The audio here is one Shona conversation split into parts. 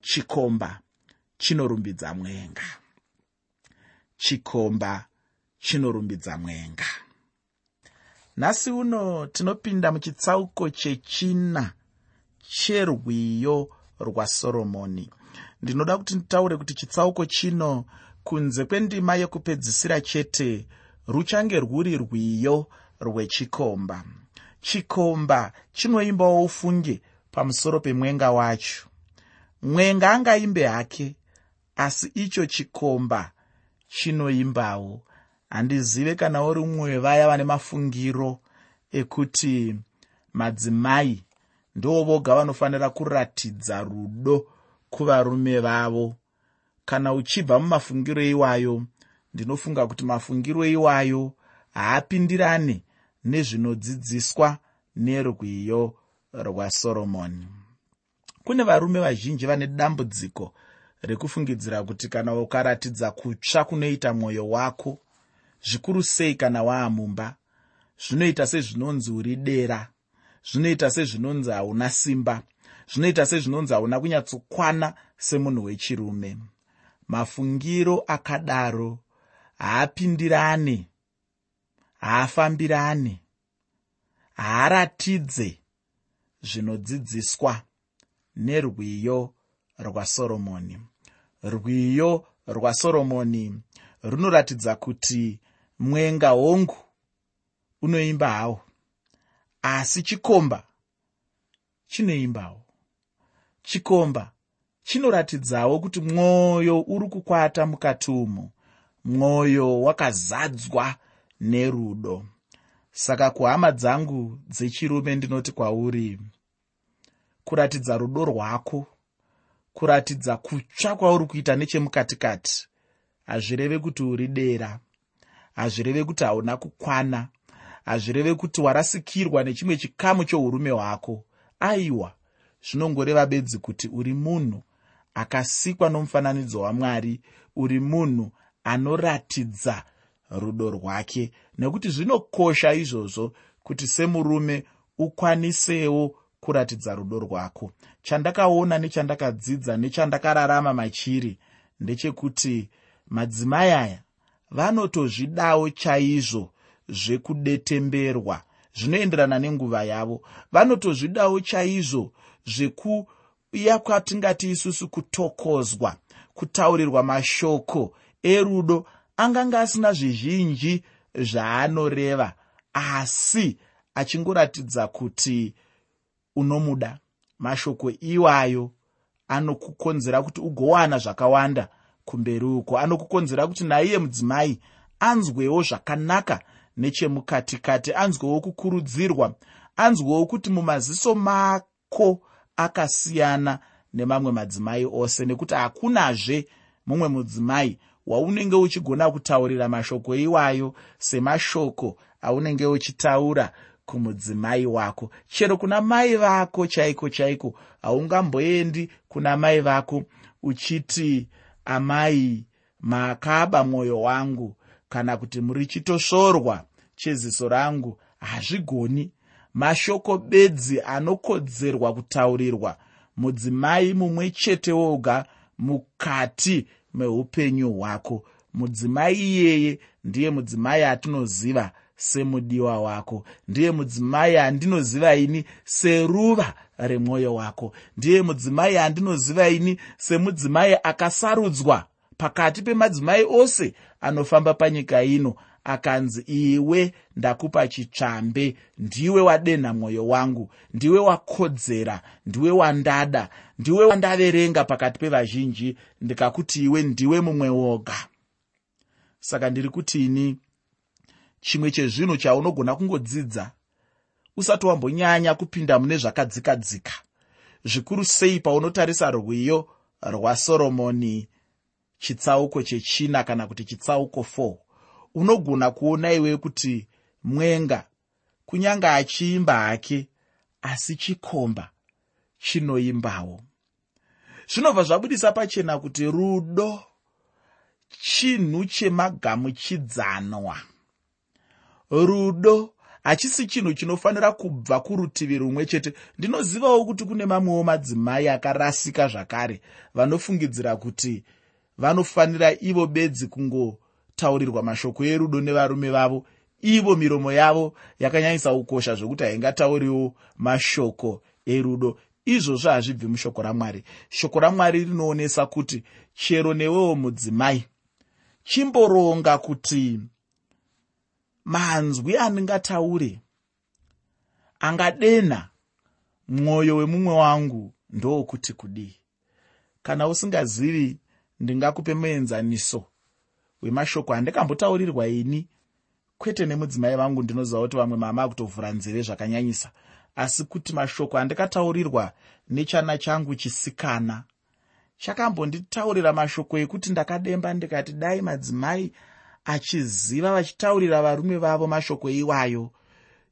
chikomba chinorumbidza mwenga. Chikomba chinorumbidza mwenga. Nhasi uno tinopinda muchitsauko chechina cherwiyo rwasoromoni ndinoda kuti nditaure kuti chitsauko chino kunze kwendima yekupedzisira chete ruchange rwuri rwiyo rwechikomba chikomba chinoimbawo ufunge pamusoro pemwenga wacho mwenga angaimbe hake asi icho chikomba chinoimbawo. Handizive kana uri mumwe wevaya vane mafungiro ekuti madzimai ndo voga vanofanira kuratidza rudo kuvarume vavo. Kana uchibva mumafungiro iwayo ndinofunga kuti mafungiro iwayo haapindirane nezvinodzidziswa nerwiyo rwasoromoni kune varume vazhinji vane dambudziko rekufungidzira kuti kana ukaratidza kutsva kunoita mwoyo wako zvikuru sei kana waamumba. Zvinoita sezvinonzi uri dera zvinoita sezvinonzi hauna simba zvinoita sezvinonzi hauna kunyatsokwana semunhu wechirume. Mafungiro akadaro haapindirane haafambirane haaratidze zvinodzidziswa nerwiyo rwasoromoni rwiyo rwasoromoni runoratidza kuti mwenga hongu unoimba hawo asi chikomba chinoimbawo chikomba chinoratidzawo kuti mwoyo uri kukwata mukati umo mwoyo wakazadzwa nerudo. Saka kuhama dzangu dzechirume ndinoti kwauri kuratidza rudo rwako kuratidza kutsva kwauri kuita nechemukatikati. Hazvireve kuti uri dera hazvireve kuti hauna kukwana hazvireve kuti warasikirwa nechimwe chikamu chourume hwako. Aiwa zvinongoreva bedzi kuti uri munhu akasikwa nomufananidzo wamwari uri munhu anoratidza rudo rwake. Nekuti zvinokosha izvozvo kuti semurume ukwanisewo kuratidza rudo rwako. Chandakaona nechandakadzidza nechandakararama machiri ndechekuti madzimai aya vanotozvidawo chaizvo zvekudetemberwa zvinoenderana nenguva yavo. Vanotozvidawo chaizvo zvekuya kwatingati isusu kutokozwa kutaurirwa mashoko erudo anganga asina zvizhinji zvaanoreva asi achingoratidza kuti unomuda. Mashoko iwayo anokukonzera kuti ugowana zvakawanda kumberi uko. Anokukonzera kuti naiye mudzimai anzwewo zvakanaka nechemukatikati anzwewo kukurudzirwa anzwewo kuti mumaziso mako akasiyana nemamwe madzimai ose nekuti hakunazve mumwe mudzimai waunenge uchigona kutaurira mashoko iwayo semashoko aunenge uchitaura kumudzimai wako. Chero kuna mai vako chaiko chaiko? Haungamboendi kuna mai vako uchiti amai makaba mwoyo wangu kana kuti muri chitosvorwa cheziso rangu hazvigoni. Mashoko bedzi anokodzerwa kutaurirwa mudzimai mumwe chete woga mukati meupenyu hwako. Mudzimai iyeye ndiye mudzimai atinoziva semudiwa wako. Ndiye mudzimai andinoziva ini seruva remwoyo wako. Ndiye mudzimai andinoziva ini semudzimai akasarudzwa pakati pemadzimai ose anofamba panyika ino. Akanzi iwe ndakupa chitsvambe. Ndiwe wadenha mwoyo wangu. Ndiwe wakodzera. Ndiwe wandada. Ndiwe wandaverenga pakati pevazhinji. Ndikakuti iwe ndiwe mumwe woga. Saka ndiri kuti ini chimwe chezvinhu chaunogona kungodzidza usati wambonyanya kupinda mune zvakadzika dzika zvikuru sei paunotarisa rwiyo rwasoromoni chitsauko chechina kana kuti chitsauko 4 unogona kuona iwe kuti mwenga kunyange achiimba hake asi chikomba chinoimbawo. Zvinobva zvabudisa pachena kuti rudo chinhu chemagamuchidzanwa rudo. Hachisi chinhu chinofanira kubva kurutivi rumwe chete. Ndinozivawo kuti kune mamwewo madzimai akarasika zvakare vanofungidzira kuti vanofanira ivo bedzi kungotaurirwa mashoko erudo nevarume vavo. Ivo miromo yavo yakanyanyisa kukosha zvokuti haingatauriwo mashoko erudo. Izvozvo hazvibvi mushoko ramwari. Shoko ramwari rinoonesa kuti chero newewo mudzimai chimboronga kuti manzwi andingataure angadenha mwoyo wemumwe wangu ndowokuti kudii. Kana usingazivi ndingakupe muenzaniso wemashoko andikambotaurirwa ini. Kwete nemudzimai vangu ndinoziva kuti vamwe mama kutovhura nzeve zvakanyanyisa asi kuti mashoko andikataurirwa nechana changu chisikana. Chakambonditaurira mashoko ekuti ndakademba ndikati dai madzimai achiziva vachitaurira varume vavo mashoko iwayo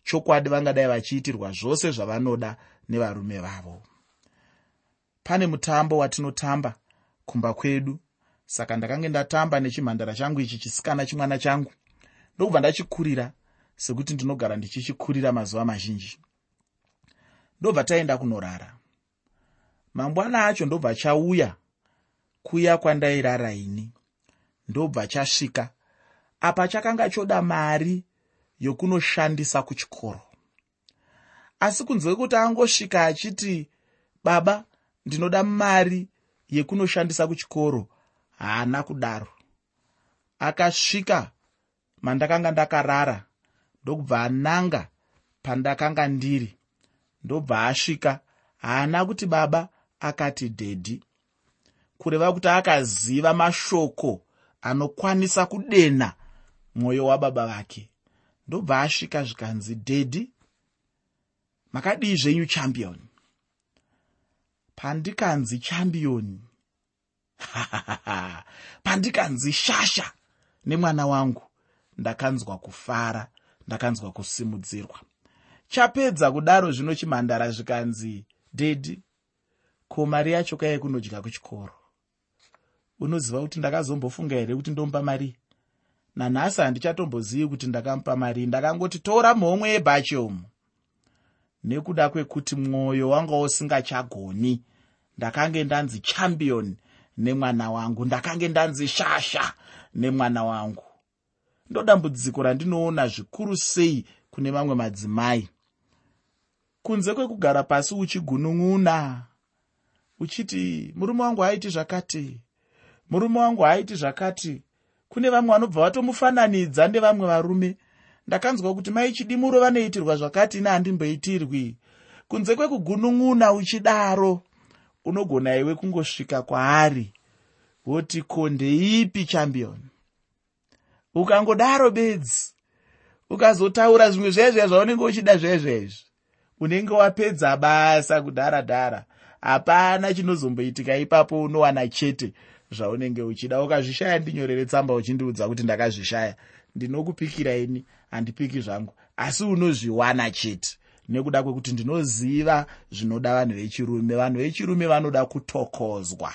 chokwadi vangadai vachiitirwa zvose zvavanoda nevarume vavo. Pane mutambo watinotamba kumba kwedu saka ndakange ndatamba nechimhandara changu ichi chisikana chimwana changu. Ndokubva ndachikurira sekuti ndinogara ndichichikurira mazuva mazhinji. Ndobva taenda kunorara. Mangwana acho ndobva chauya kuya kwandairara ini. Ndobva chasvika apa chakanga choda mari yokunoshandisa kuchikoro. Asi kunze kwekuti angosvika achiti baba ndinoda mari yekunoshandisa kuchikoro. Haana kudaro. Akasvika mandakanga ndakarara ndokubva ananga pandakanga ndiri ndobva asvika haana kuti baba akati dhedhi kureva kuti akaziva mashoko anokwanisa kudenha mwoyo wababa vake. Ndobva asvika zvikanzi dhedhi makadii zvenyu champion? Pandikanzi champion. Pandikanzi shasha nemwana wangu. Ndakanzwa kufara ndakanzwa kusimudzirwa. Chapedza kudaro zvino chimhandara zvikanzi dhedhi ko mari yacho kaiye kunodya kuchikoro? Unoziva kuti ndakazombofunga here kuti ndomupa mari nanhasi handichatombozivi kuti ndakamupa mari ndakangoti tora mhomwe yebhachi omu nekuda kwekuti mwoyo wanga usingachagoni ndakange ndanzi champion nemwana wangu ndakange ndanzi shasha nemwana wangu. Ndodambudziko randinoona zvikuru sei kune mamwe madzimai. Kunze kwekugara pasi uchigunun'una uchiti murume wangu aiti zvakati. Murume wangu aiti zvakati kune vamwe vanobva vatomufananidza nevamwe varume. Ndakanzwa kuti maichidimuro vanoitirwa zvakati ine handimboitirwi kunze kwekugunun'una uchidaro unogona iwe kungosvika kwaari. Woti ko ndeipi champion? Ukangodaro bedzi ukazotaura zvimwe zvezve zvaunenge uchida zvezvezvi unenge wapedza basa kudhara dhara hapana chinozomboitika ipapo unowana chete zvaunenge uchida. Ukazvishaya ndinyorere tsamba uchindiudza kuti ndakazvishaya. Ndinokupikira ini? Handipiki zvangu. Asi unozviwana chete nekuda kwekuti ndinoziva zvinoda vanhu vechirume. Vanhu vechirume vanoda kutokozwa.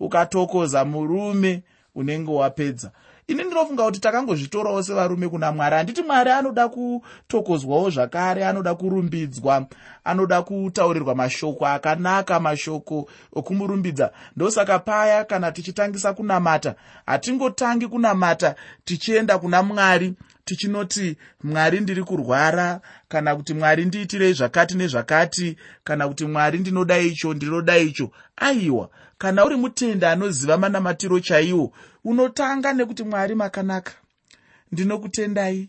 Ukatokoza murume unenge wapedza ini ndinofunga kuti takangozvitorawo sevarume kuna mwari. Handiti mwari anoda kutokozwawo zvakare anoda kurumbidzwa anoda kutaurirwa mashoko akanaka mashoko okumurumbidza. Ndosaka paya kana tichitangisa kunamata hatingotangi kunamata tichienda kuna mwari tichinoti mwari ndiri kurwara kana kuti mwari ndiitirei zvakati nezvakati kana kuti mwari ndinoda icho ndinoda icho aiwa. Kana uri mutende anoziva manamatiro chaiwo unotanga nekuti mwari makanaka. Ndinokutendai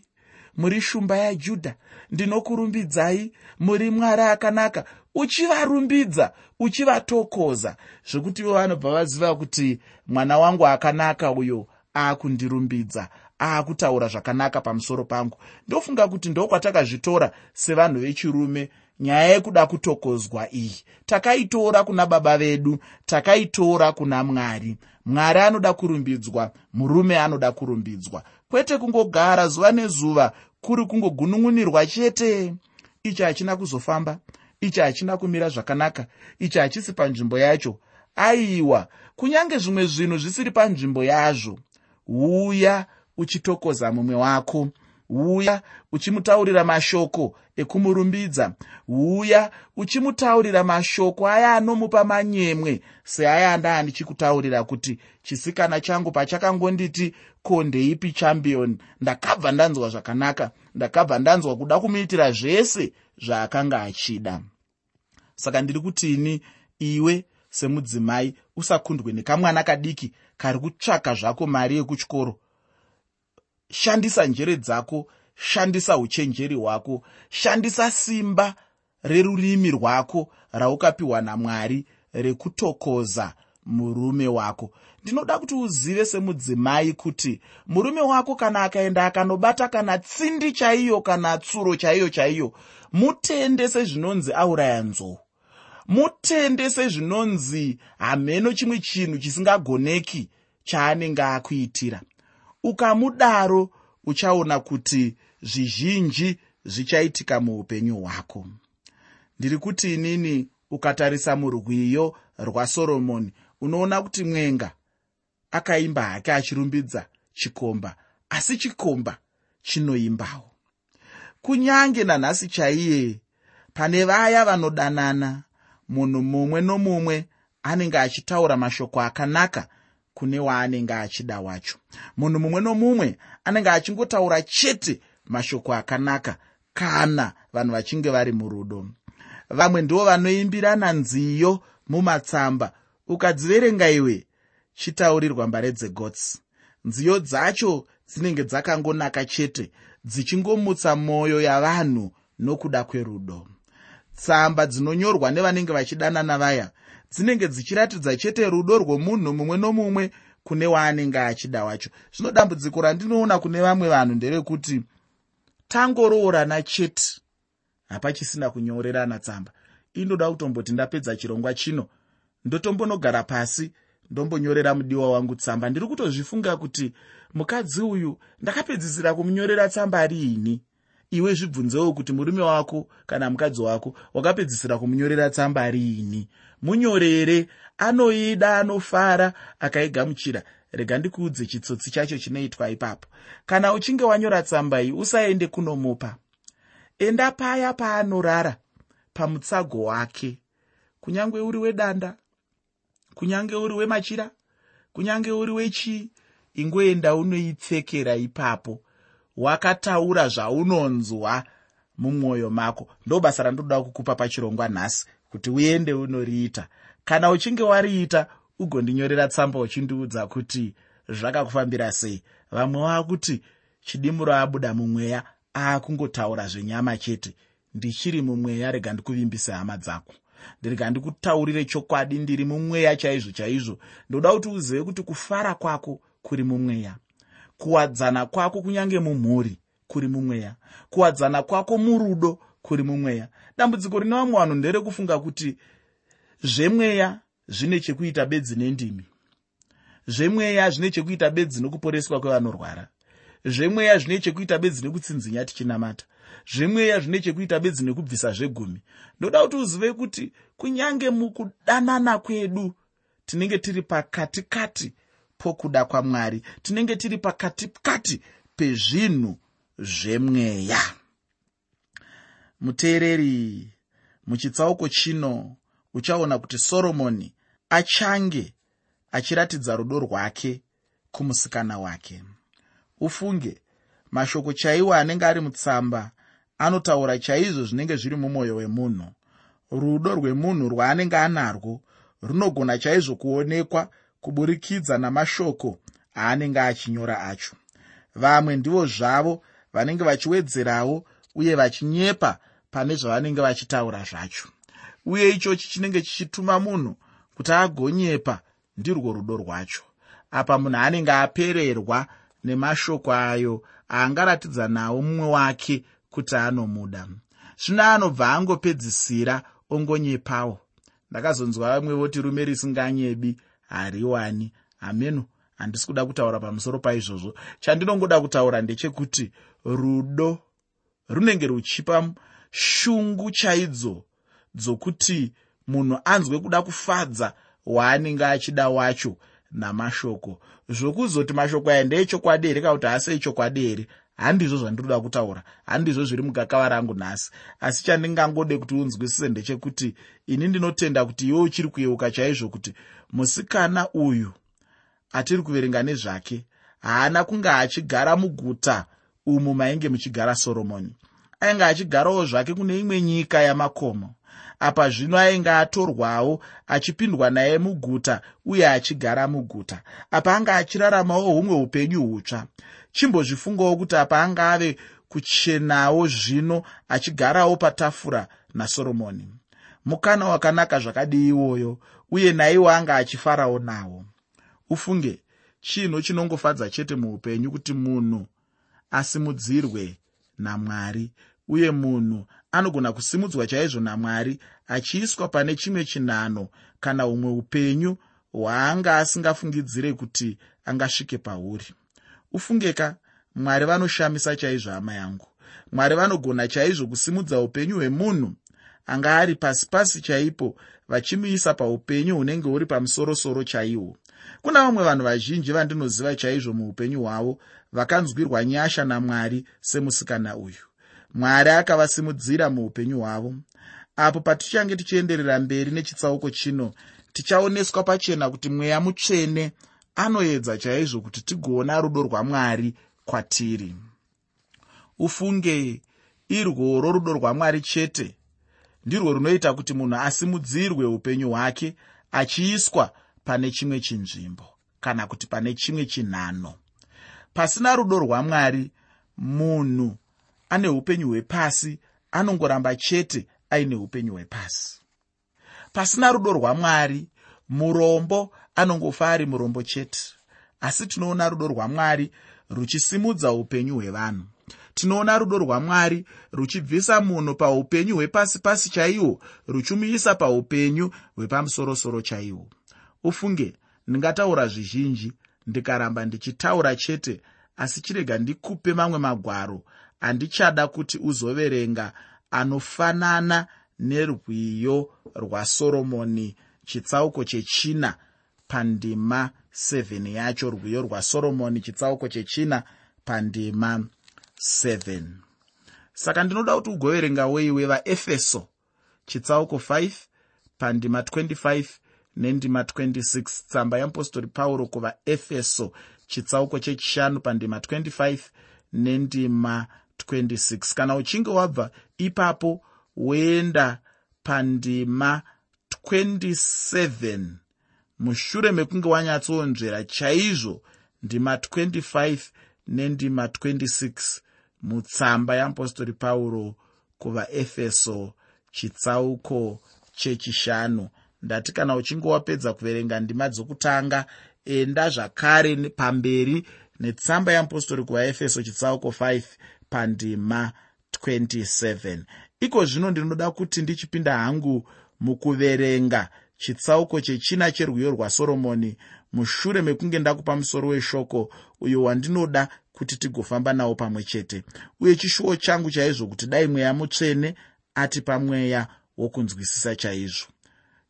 muri shumba yajudha ndinokurumbidzai muri mwari akanaka uchivarumbidza uchivatokoza zvekuti ivo vanobva vaziva kuti mwana wangu akanaka uyo aakundirumbidza aakutaura zvakanaka pamusoro pangu. Ndofunga kuti ndokwatakazvitora sevanhu vechirume nyaya yekuda kutokozwa iyi. Takaitora kuna baba vedu takaitora kuna mwari. Mwari anoda kurumbidzwa murume anoda kurumbidzwa. Kwete kungogara zuva nezuva kuri kungogunun'unirwa chete. Ichi hachina kuzofamba ichi hachina kumira zvakanaka ichi hachisi panzvimbo yacho. Aiwa kunyange zvimwe zvinhu zvisiri panzvimbo yazvo. Uya uchitokoza mumwe wako. Uya uchimutaurira mashoko ekumurumbidza. Uya uchimutaurira mashoko aya anomupa manyemwe seaya andaa ndichikutaurira kuti chisikana changu pachakangonditi ko ndeipi champion? Ndakabva ndanzwa zvakanaka. Ndakabva ndanzwa kuda kumuitira zvese zvaakanga achida. Saka ndiri kuti ini iwe semudzimai usakundwe nekamwana kadiki kari kutsvaka zvako mari yekuchikoro shandisa njere dzako shandisa uchenjeri hwako shandisa simba rerurimi rwako raukapiwa namwari rekutokoza murume wako. Ndinoda kuti uzive semudzimai kuti murume wako kana akaenda akanobata kana tsindi chaiyo kana tsuro chaiyo chaiyo mutende sezvinonzi auraya nzou. Mutende sezvinonzi hameno chimwe chinhu chisingagoneki chaanenge akuitira ukamudaro uchaona kuti zvizhinji zvichaitika muupenyu hwako. Ndiri kuti inini ukatarisa murwiyo rwasoromoni unoona kuti mwenga akaimba hake achirumbidza chikomba asi chikomba chinoimbawo. Kunyange nanhasi chaiye pane vaya vanodanana munhu mumwe nomumwe anenge achitaura mashoko akanaka kune waanenge achida wacho. Munhu mumwe nomumwe anenge achingotaura chete mashoko akanaka kana vanhu vachinge vari murudo. Vamwe ndivo vanoimbirana nziyo mumatsamba. Ukadziverenga iwe chitaurirwa mbare dzegots. Nziyo dzacho dzinenge dzakangonaka chete dzichingomutsa mwoyo yavanhu nokuda kwerudo. Tsamba dzinonyorwa nevanenge vachidanana vaya dzinenge dzichiratidza chete rudo rwomunhu mumwe nomumwe kune waanenge achida wacho. Zvino dambudziko randinoona kune vamwe vanhu nderekuti tangoroorana chete hapachisina kunyorerana tsamba. Inoda kutomboti ndapedza chirongwa chino ndotombonogara pasi ndombonyorera mudiwa wangu tsamba. Ndiri kutozvifunga kuti mukadzi uyu ndakapedzisira kumunyorera tsamba riini? Iwe zvibvunzewo kuti murume wako kana mukadzi wako wakapedzisira kumunyorera tsamba riini munyorere anoida anofara akaigamuchira. Rega ndikuudze chitsotsi chacho chinoitwa ipapo. Kana uchinge wanyora tsamba iyi usaende kunomupa. Enda paya paanorara pamutsago wake. Kunyange uri wedanda kunyange uri wemachira kunyange uri wechii ingoenda unoipfekera ipapo. Wakataura zvaunonzwa mumwoyo mako. Ndo basa randoda kukupa pachirongwa nhasi kuti uende unoriita. Kana uchinge wariita ugondinyorera tsamba uchindiudza kuti zvakakufambira sei. Vamwe vakuti chidimuro abuda mumweya aakungotaura zvenyama chete. Ndichiri mumweya rega ndikuvimbise hama dzako. Ndirega ndikutaurire chokwadi ndiri mumweya chaizvo chaizvo. Ndoda kuti uzive kuti kufara kwako kuri mumweya. Kuwadzana kwako kunyange mumhuri kuri mumweya. Kuwadzana kwako murudo kuri mumweya. Dambudziko rine vamwe vanhu nderekufunga kuti zvemweya zvine chekuita bedzi nendimi. Zvemweya zvine chekuita bedzi nokuporeswa kwevanorwara. Zvemweya zvine chekuita bedzi nekutsinzinya tichinamata. Zvemweya zvine chekuita bedzi nekubvisa zvegumi. Ndoda kuti uzive kuti kunyange mukudanana kwedu tinenge tiri pakatikati pokuda kwamwari tinenge tiri pakatikati pezvinhu zvemweya muteereri muchitsauko chino uchaona kuti soromoni achange achiratidza rudo rwake kumusikana wake. Ufunge mashoko chaiwo anenge ari mutsamba anotaura chaizvo zvinenge zviri mumwoyo wemunhu. Rudo rwemunhu rwaanenge anarwo runogona chaizvo kuonekwa kuburikidza namashoko aanenge achinyora acho. Vamwe ndivo zvavo vanenge vachiwedzerawo uye vachinyepa pane zvavanenge vachitaura zvacho. Uye ichochi chinenge chichituma munhu kuti agonyepa ndirwo rudo rwacho. Apa munhu anenge apererwa nemashoko ayo aangaratidza nawo mumwe wake kuti anomuda. Zvino anobva angopedzisira ongonyepawo. Ndakazonzwa vamwe voti rume risinganyebi hariwani. Hameno handisi kuda kutaura pamusoro paizvozvo. Chandinongoda kutaura ndechekuti rudo runenge ruchipa shungu chaidzo dzokuti munhu anzwe kuda kufadza waanenge achida wacho namashoko. Zvokuzoti mashoko aya ndeechokwadi here kana kuti haasi echokwadi here handizvo zvandinoda kutaura handizvo zviri mugakava rangu nhasi. Asi chandingangode kuti unzwisise ndechekuti ini ndinotenda kuti iwe uchiri kuyeuka chaizvo kuti musikana uyu atiri kuverenga nezvake haana kunge achigara muguta umu mainge muchigara soromoni ainge achigarawo zvake kune imwe nyika yamakomo. Apa zvino ainge atorwawo achipindwa naye muguta uye achigara muguta. Apa anga achiraramawo humwe upenyu hutsva. Chimbozvifungawo kuti apa anga ave kuchenawo zvino achigarawo patafura nasoromoni. Mukana wakanaka zvakadii iwoyo uye naiwo anga achifarawo nawo. Ufunge chinhu chinongofadza chete muupenyu kuti munhu asimudzirwe namwari uye munhu anogona kusimudzwa chaizvo namwari achiiswa pane chimwe chinhano kana humwe upenyu hwaanga asingafungidzire kuti angasvike pauri. Ufungeka mwari vanoshamisa chaizvo hama yangu. Mwari vanogona chaizvo kusimudza upenyu hwemunhu anga ari pasi pasi chaipo vachimuisa paupenyu hunenge huri pamusorosoro chaihwo kuna vamwe vanhu vazhinji vandinoziva chaizvo muupenyu hwavo vakanzwirwa nyasha namwari semusikana uyu. Mwari akavasimudzira muupenyu hwavo. Apo patichange tichienderera mberi nechitsauko chino tichaoneswa pachena kuti mweya mutsvene anoedza chaizvo kuti tigoona rudo rwamwari kwatiri. Ufunge irworo rudo rwamwari chete. Ndirwo runoita kuti munhu asimudzirwe upenyu hwake achiiswa pane chimwe chinzvimbo kana kuti pane chimwe chinhano pasina rudo rwamwari munhu ane upenyu hwepasi anongoramba chete aine upenyu hwepasi. Pasina rudo rwamwari murombo anongofa ari murombo chete. Asi tinoona rudo rwamwari ruchisimudza upenyu hwevanhu. Tinoona rudo rwamwari ruchibvisa munhu paupenyu hwepasi pasi chaihwo ruchimuisa paupenyu hwepamusorosoro chaihwo ufunge ndingataura zvizhinji ndikaramba ndichitaura chete asi chirega ndikupe mamwe magwaro. Andichada kuti uzoverenga anofanana nerwiyo rwasoromoni chitsauko chechina pandima 7 yacho rwiyo rwasoromoni chitsauko chechina pandima 7 saka ndinoda kuti ugoverengawo iwe vaefeso chitsauko 5 pandima 25 nendima 26 tsamba yeapostori pauro kuvaefeso chitsauko chechishanu pandima 25 nendima 26 kana uchinge wabva ipapo woenda pandima 27 mushure mekunge wanyatsonzvera chaizvo ndima 25 nendima 26 mutsamba yeapostori pauro kuvaefeso chitsauko chechishanu ndati kana uchinge wapedza kuverenga ndima dzokutanga enda zvakare pamberi netsamba yeapostori kuvaefeso chitsauko 5 pandima 27 iko zvino ndinoda kuti ndichipinda hangu mukuverenga chitsauko chechina cherwiyo rwasoromoni mushure mekunge ndakupa musoro weshoko uyo wandinoda kuti tigofamba nawo pamwe chete. Uye chishuwo changu chaizvo kuti dai mweya mutsvene ati pamweya wokunzwisisa chaizvo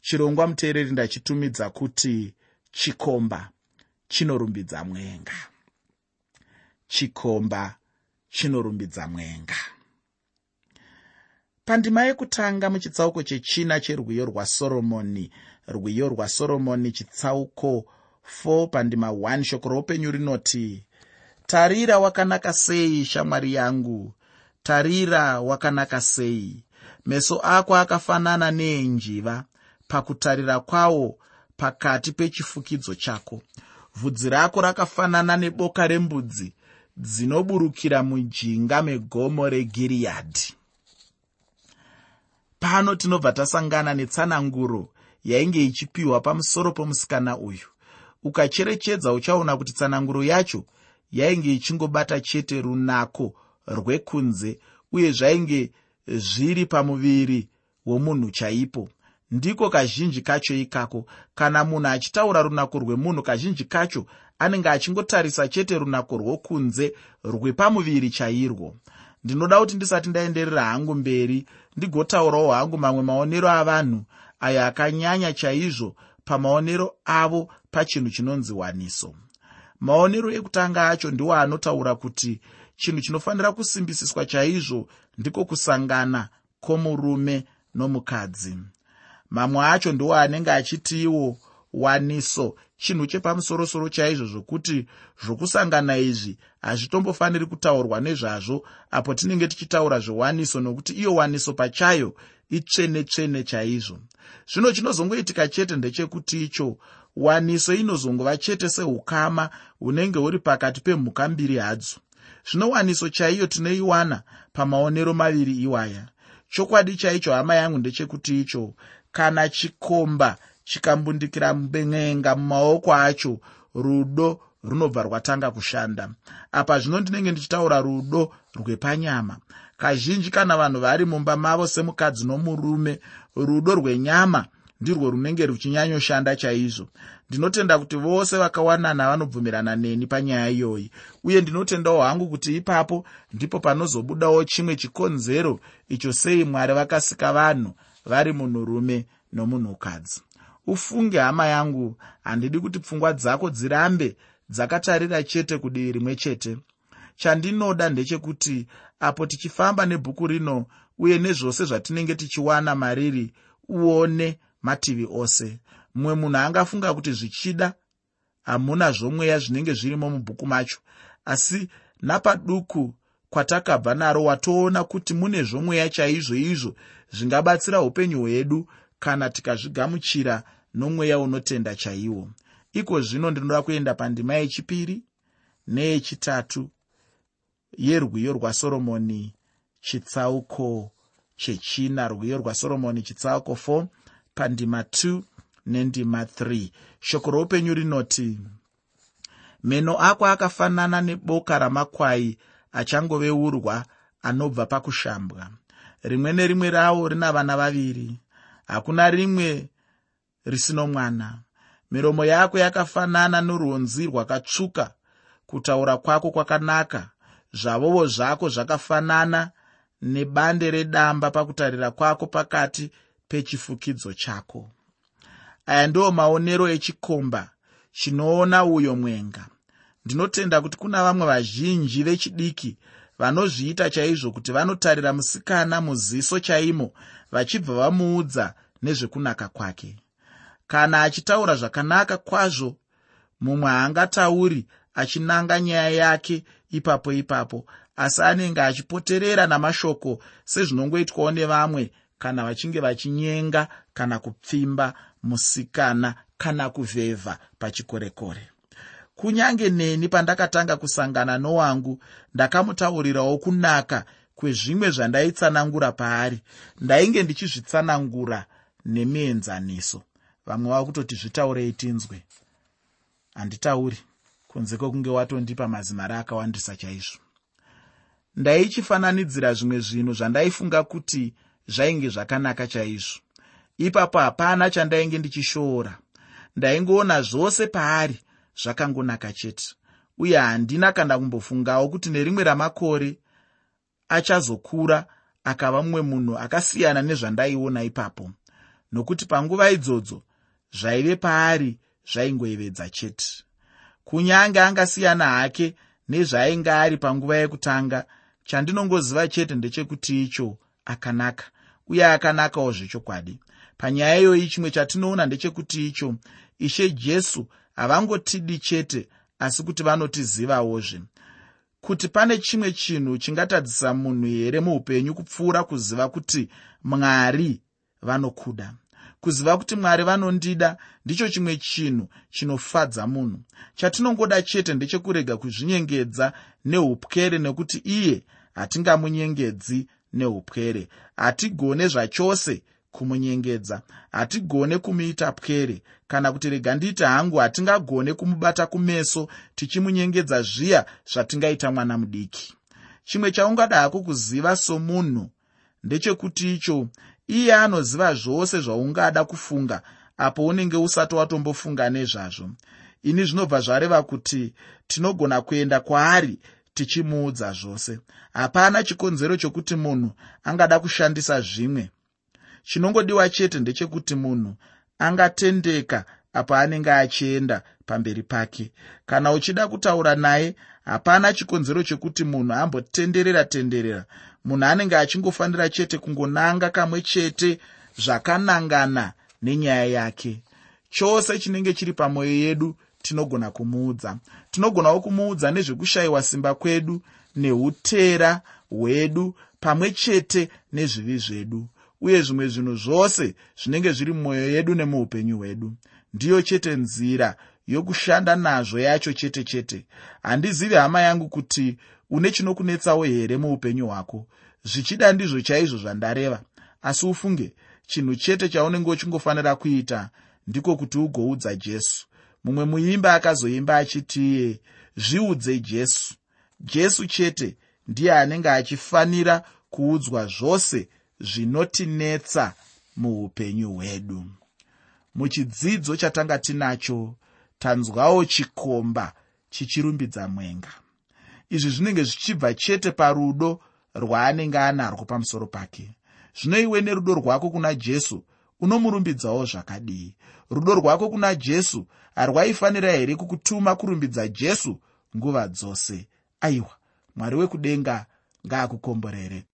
chirongwa muteereri ndachitumidza kuti chikomba chinorumbidza mwenga. Chikomba chinorumbidza mwenga. Pandima yekutanga muchitsauko chechina cherwiyo rwasoromoni rwiyo rwasoromoni chitsauko 4 pandima 1 shoko roupenyu rinoti tarira wakanaka sei shamwari yangu? Tarira wakanaka sei? Meso ako akafanana neenjiva pakutarira kwawo pakati pechifukidzo chako. Vhudzi rako rakafanana neboka rembudzi dzinoburukira mujinga megomo regiriyadhi. Pano tinobva tasangana netsananguro yainge ichipiwa pamusoro pomusikana uyu. Ukacherechedza uchaona kuti tsananguro yacho yainge ichingobata chete runako rwekunze uye zvainge zviri pamuviri womunhu chaipo ndiko kazhinji kacho ikako. Kana munhu achitaura runako rwemunhu kazhinji kacho anenge achingotarisa chete runako rwokunze rwepamuviri chairwo. Ndinoda kuti ndisati ndaenderera hangu mberi ndigotaurawo hangu mamwe maonero avanhu ayo akanyanya chaizvo pamaonero avo pachinhu chinonzi waniso. Maonero ekutanga acho ndiwo anotaura kuti chinhu chinofanira kusimbisiswa chaizvo ndiko kusangana kwomurume nomukadzi mamwe acho ndiwo anenge achitiwo waniso. Chinhu chepamusorosoro chaizvo zvokuti zvokusangana izvi hazvitombofaniri kutaurwa nezvazvo apo tinenge tichitaura zvewaniso nokuti iyo waniso pachayo itsvene tsvene chaizvo. Zvino chinozongoitika chete ndechekuti icho waniso inozongova chete seukama hunenge huri pakati pemhuka mbiri hadzo. Zvino waniso chaiyo tinoiwana pamaonero maviri iwaya. Chokwadi chaicho hama yangu ndechekuti icho kana chikomba chikambundikira mben'enga mumaoko acho rudo runobva rwatanga kushanda. Apa zvino ndinenge ndichitaura rudo rwepanyama. Kazhinji kana vanhu vari mumba mavo semukadzi nomurume rudo rwenyama ndirwo runenge ruchinyanyoshanda chaizvo. Ndinotenda kuti vose vakawanana vanobvumirana neni panyaya iyoyi. Uye ndinotendawo hangu kuti ipapo ndipo panozobudawo chimwe chikonzero icho sei mwari vakasika vanhu vari munhurume nomunhukadzi. Ufunge hama yangu handidi kuti pfungwa dzako dzirambe dzakatarira chete kudivi rimwe chete. Chandinoda ndechekuti apo tichifamba nebhuku rino uye nezvose zvatinenge tichiwana mariri uone mativi ose. Mumwe munhu angafunga kuti zvichida hamuna zvomweya zvinenge zvirimo mubhuku macho. Asi napaduku kwatakabva naro watoona kuti mune zvomweya chaizvo izvo zvingabatsira upenyu hwedu kana tikazvigamuchira nomweya unotenda chaiwo. Iko zvino ndinoda kuenda pandima yechipiri neyechitatu yerwiyo rwasoromoni chitsauko chechina rwiyo rwasoromoni chitsauko 4 pandima 2 nendima 3 shoko roupenyu rinoti meno ako akafanana neboka ramakwai achangoveurwa anobva pakushambwa. Rimwe nerimwe ravo rina vana vaviri. Hakuna rimwe risino mwana. Miromo yako yakafanana norwonzi rwakatsvuka. Kutaura kwako kwakanaka. Zvavovo zvako zvakafanana nebande redamba pakutarira kwako pakati pechifukidzo chako. Aya ndiwo maonero echikomba chinoona uyo mwenga ndinotenda kuti kuna vamwe vazhinji vechidiki vanozviita chaizvo kuti vanotarira musikana muziso chaimo vachibva vamuudza nezvekunaka kwake. Kana achitaura zvakanaka kwazvo mumwe haangatauri achinanga nyaya yake ipapo ipapo asi anenge achipoterera namashoko sezvinongoitwawo nevamwe kana vachinge vachinyenga kana kupfimba musikana kana kuvhevha pachikorekore kunyange neni pandakatanga kusangana nowangu ndakamutaurirawo kunaka kwezvimwe zvandaitsanangura paari. Ndainge ndichizvitsanangura nemienzaniso. Vamwe vava kutoti zvitaurei tinzwe. Handitauri kunze kwokunge watondipa mazimari akawandisa chaizvo. Ndaichifananidzira zvimwe zvinhu zvandaifunga kuti zvainge zvakanaka chaizvo. Ipapo hapana chandainge ndichishoora ndaingoona zvose paari zvakangonaka chete. Uye handina kana kumbofungawo kuti nerimwe ramakore achazokura akava mumwe munhu akasiyana nezvandaiona ipapo. Nokuti panguva idzodzo zvaive paari zvaingoyevedza chete. Kunyange angasiyana hake nezvaainge ari panguva yekutanga chandinongoziva chete ndechekuti icho akanaka uye akanakawo zvechokwadi. Panyaya iyoyi chimwe chatinoona ndechekuti icho ishe jesu havangotidi chete asi kuti vanotizivawozve kuti pane chimwe chinhu chingatadzisa munhu here muupenyu kupfuura kuziva kuti mwari vanokuda? Kuziva kuti mwari vanondida ndicho chimwe chinhu chinofadza munhu. Chatinongoda chete ndechekurega kuzvinyengedza neupwere nekuti iye hatingamunyengedzi neupwere. Hatigone zvachose kumunyengedza. Hatigone kumuita pwere. Kana kuti rega nditi hangu hatingagone kumubata kumeso tichimunyengedza zviya zvatingaita mwana mudiki. Chimwe chaungada hako kuziva somunhu ndechekuti icho iye anoziva zvose zvaungada kufunga apo unenge usati watombofunga nezvazvo. Ini zvinobva zvareva kuti tinogona kuenda kwaari tichimuudza zvose. Hapana chikonzero chokuti munhu angada kushandisa zvimwe chinongodiwa chete ndechekuti munhu angatendeka apo anenge achienda pamberi pake. Kana uchida kutaura naye hapana chikonzero chekuti munhu ambotenderera tenderera. Munhu anenge achingofanira chete kungonanga kamwe chete zvakanangana nenyaya yake. Chose chinenge chiri pamwoyo yedu tinogona kumuudza. Tinogonawo kumuudza nezvekushayiwa simba kwedu neutera hwedu pamwe chete nezvivi zvedu uye zvimwe zvinhu zvose zvinenge zviri mumwoyo yedu nemuupenyu hwedu. Ndiyo chete nzira yokushanda nazvo yacho chete chete. Handizivi hama yangu kuti une chinokunetsawo here muupenyu hwako? Zvichida ndizvo chaizvo zvandareva. Asi ufunge chinhu chete chaunenge uchingofanira kuita ndiko kuti ugoudza jesu. Mumwe muimba akazoimba achitiye zviudze jesu. Jesu chete ndiye anenge achifanira kuudzwa zvose zvinotinetsa muupenyu hwedu. Muchidzidzo chatanga tinacho tanzwawo chikomba chichirumbidza mwenga. Izvi zvinenge zvichibva chete parudo rwaanenge anarwo pamusoro pake. Zvino iwe nerudo rwako kuna jesu unomurumbidzawo zvakadii. Rudo rwako kuna jesu harwaifanira here kukutuma kurumbidza jesu nguva dzose? Aiwa mwari wekudenga ngaakukomborere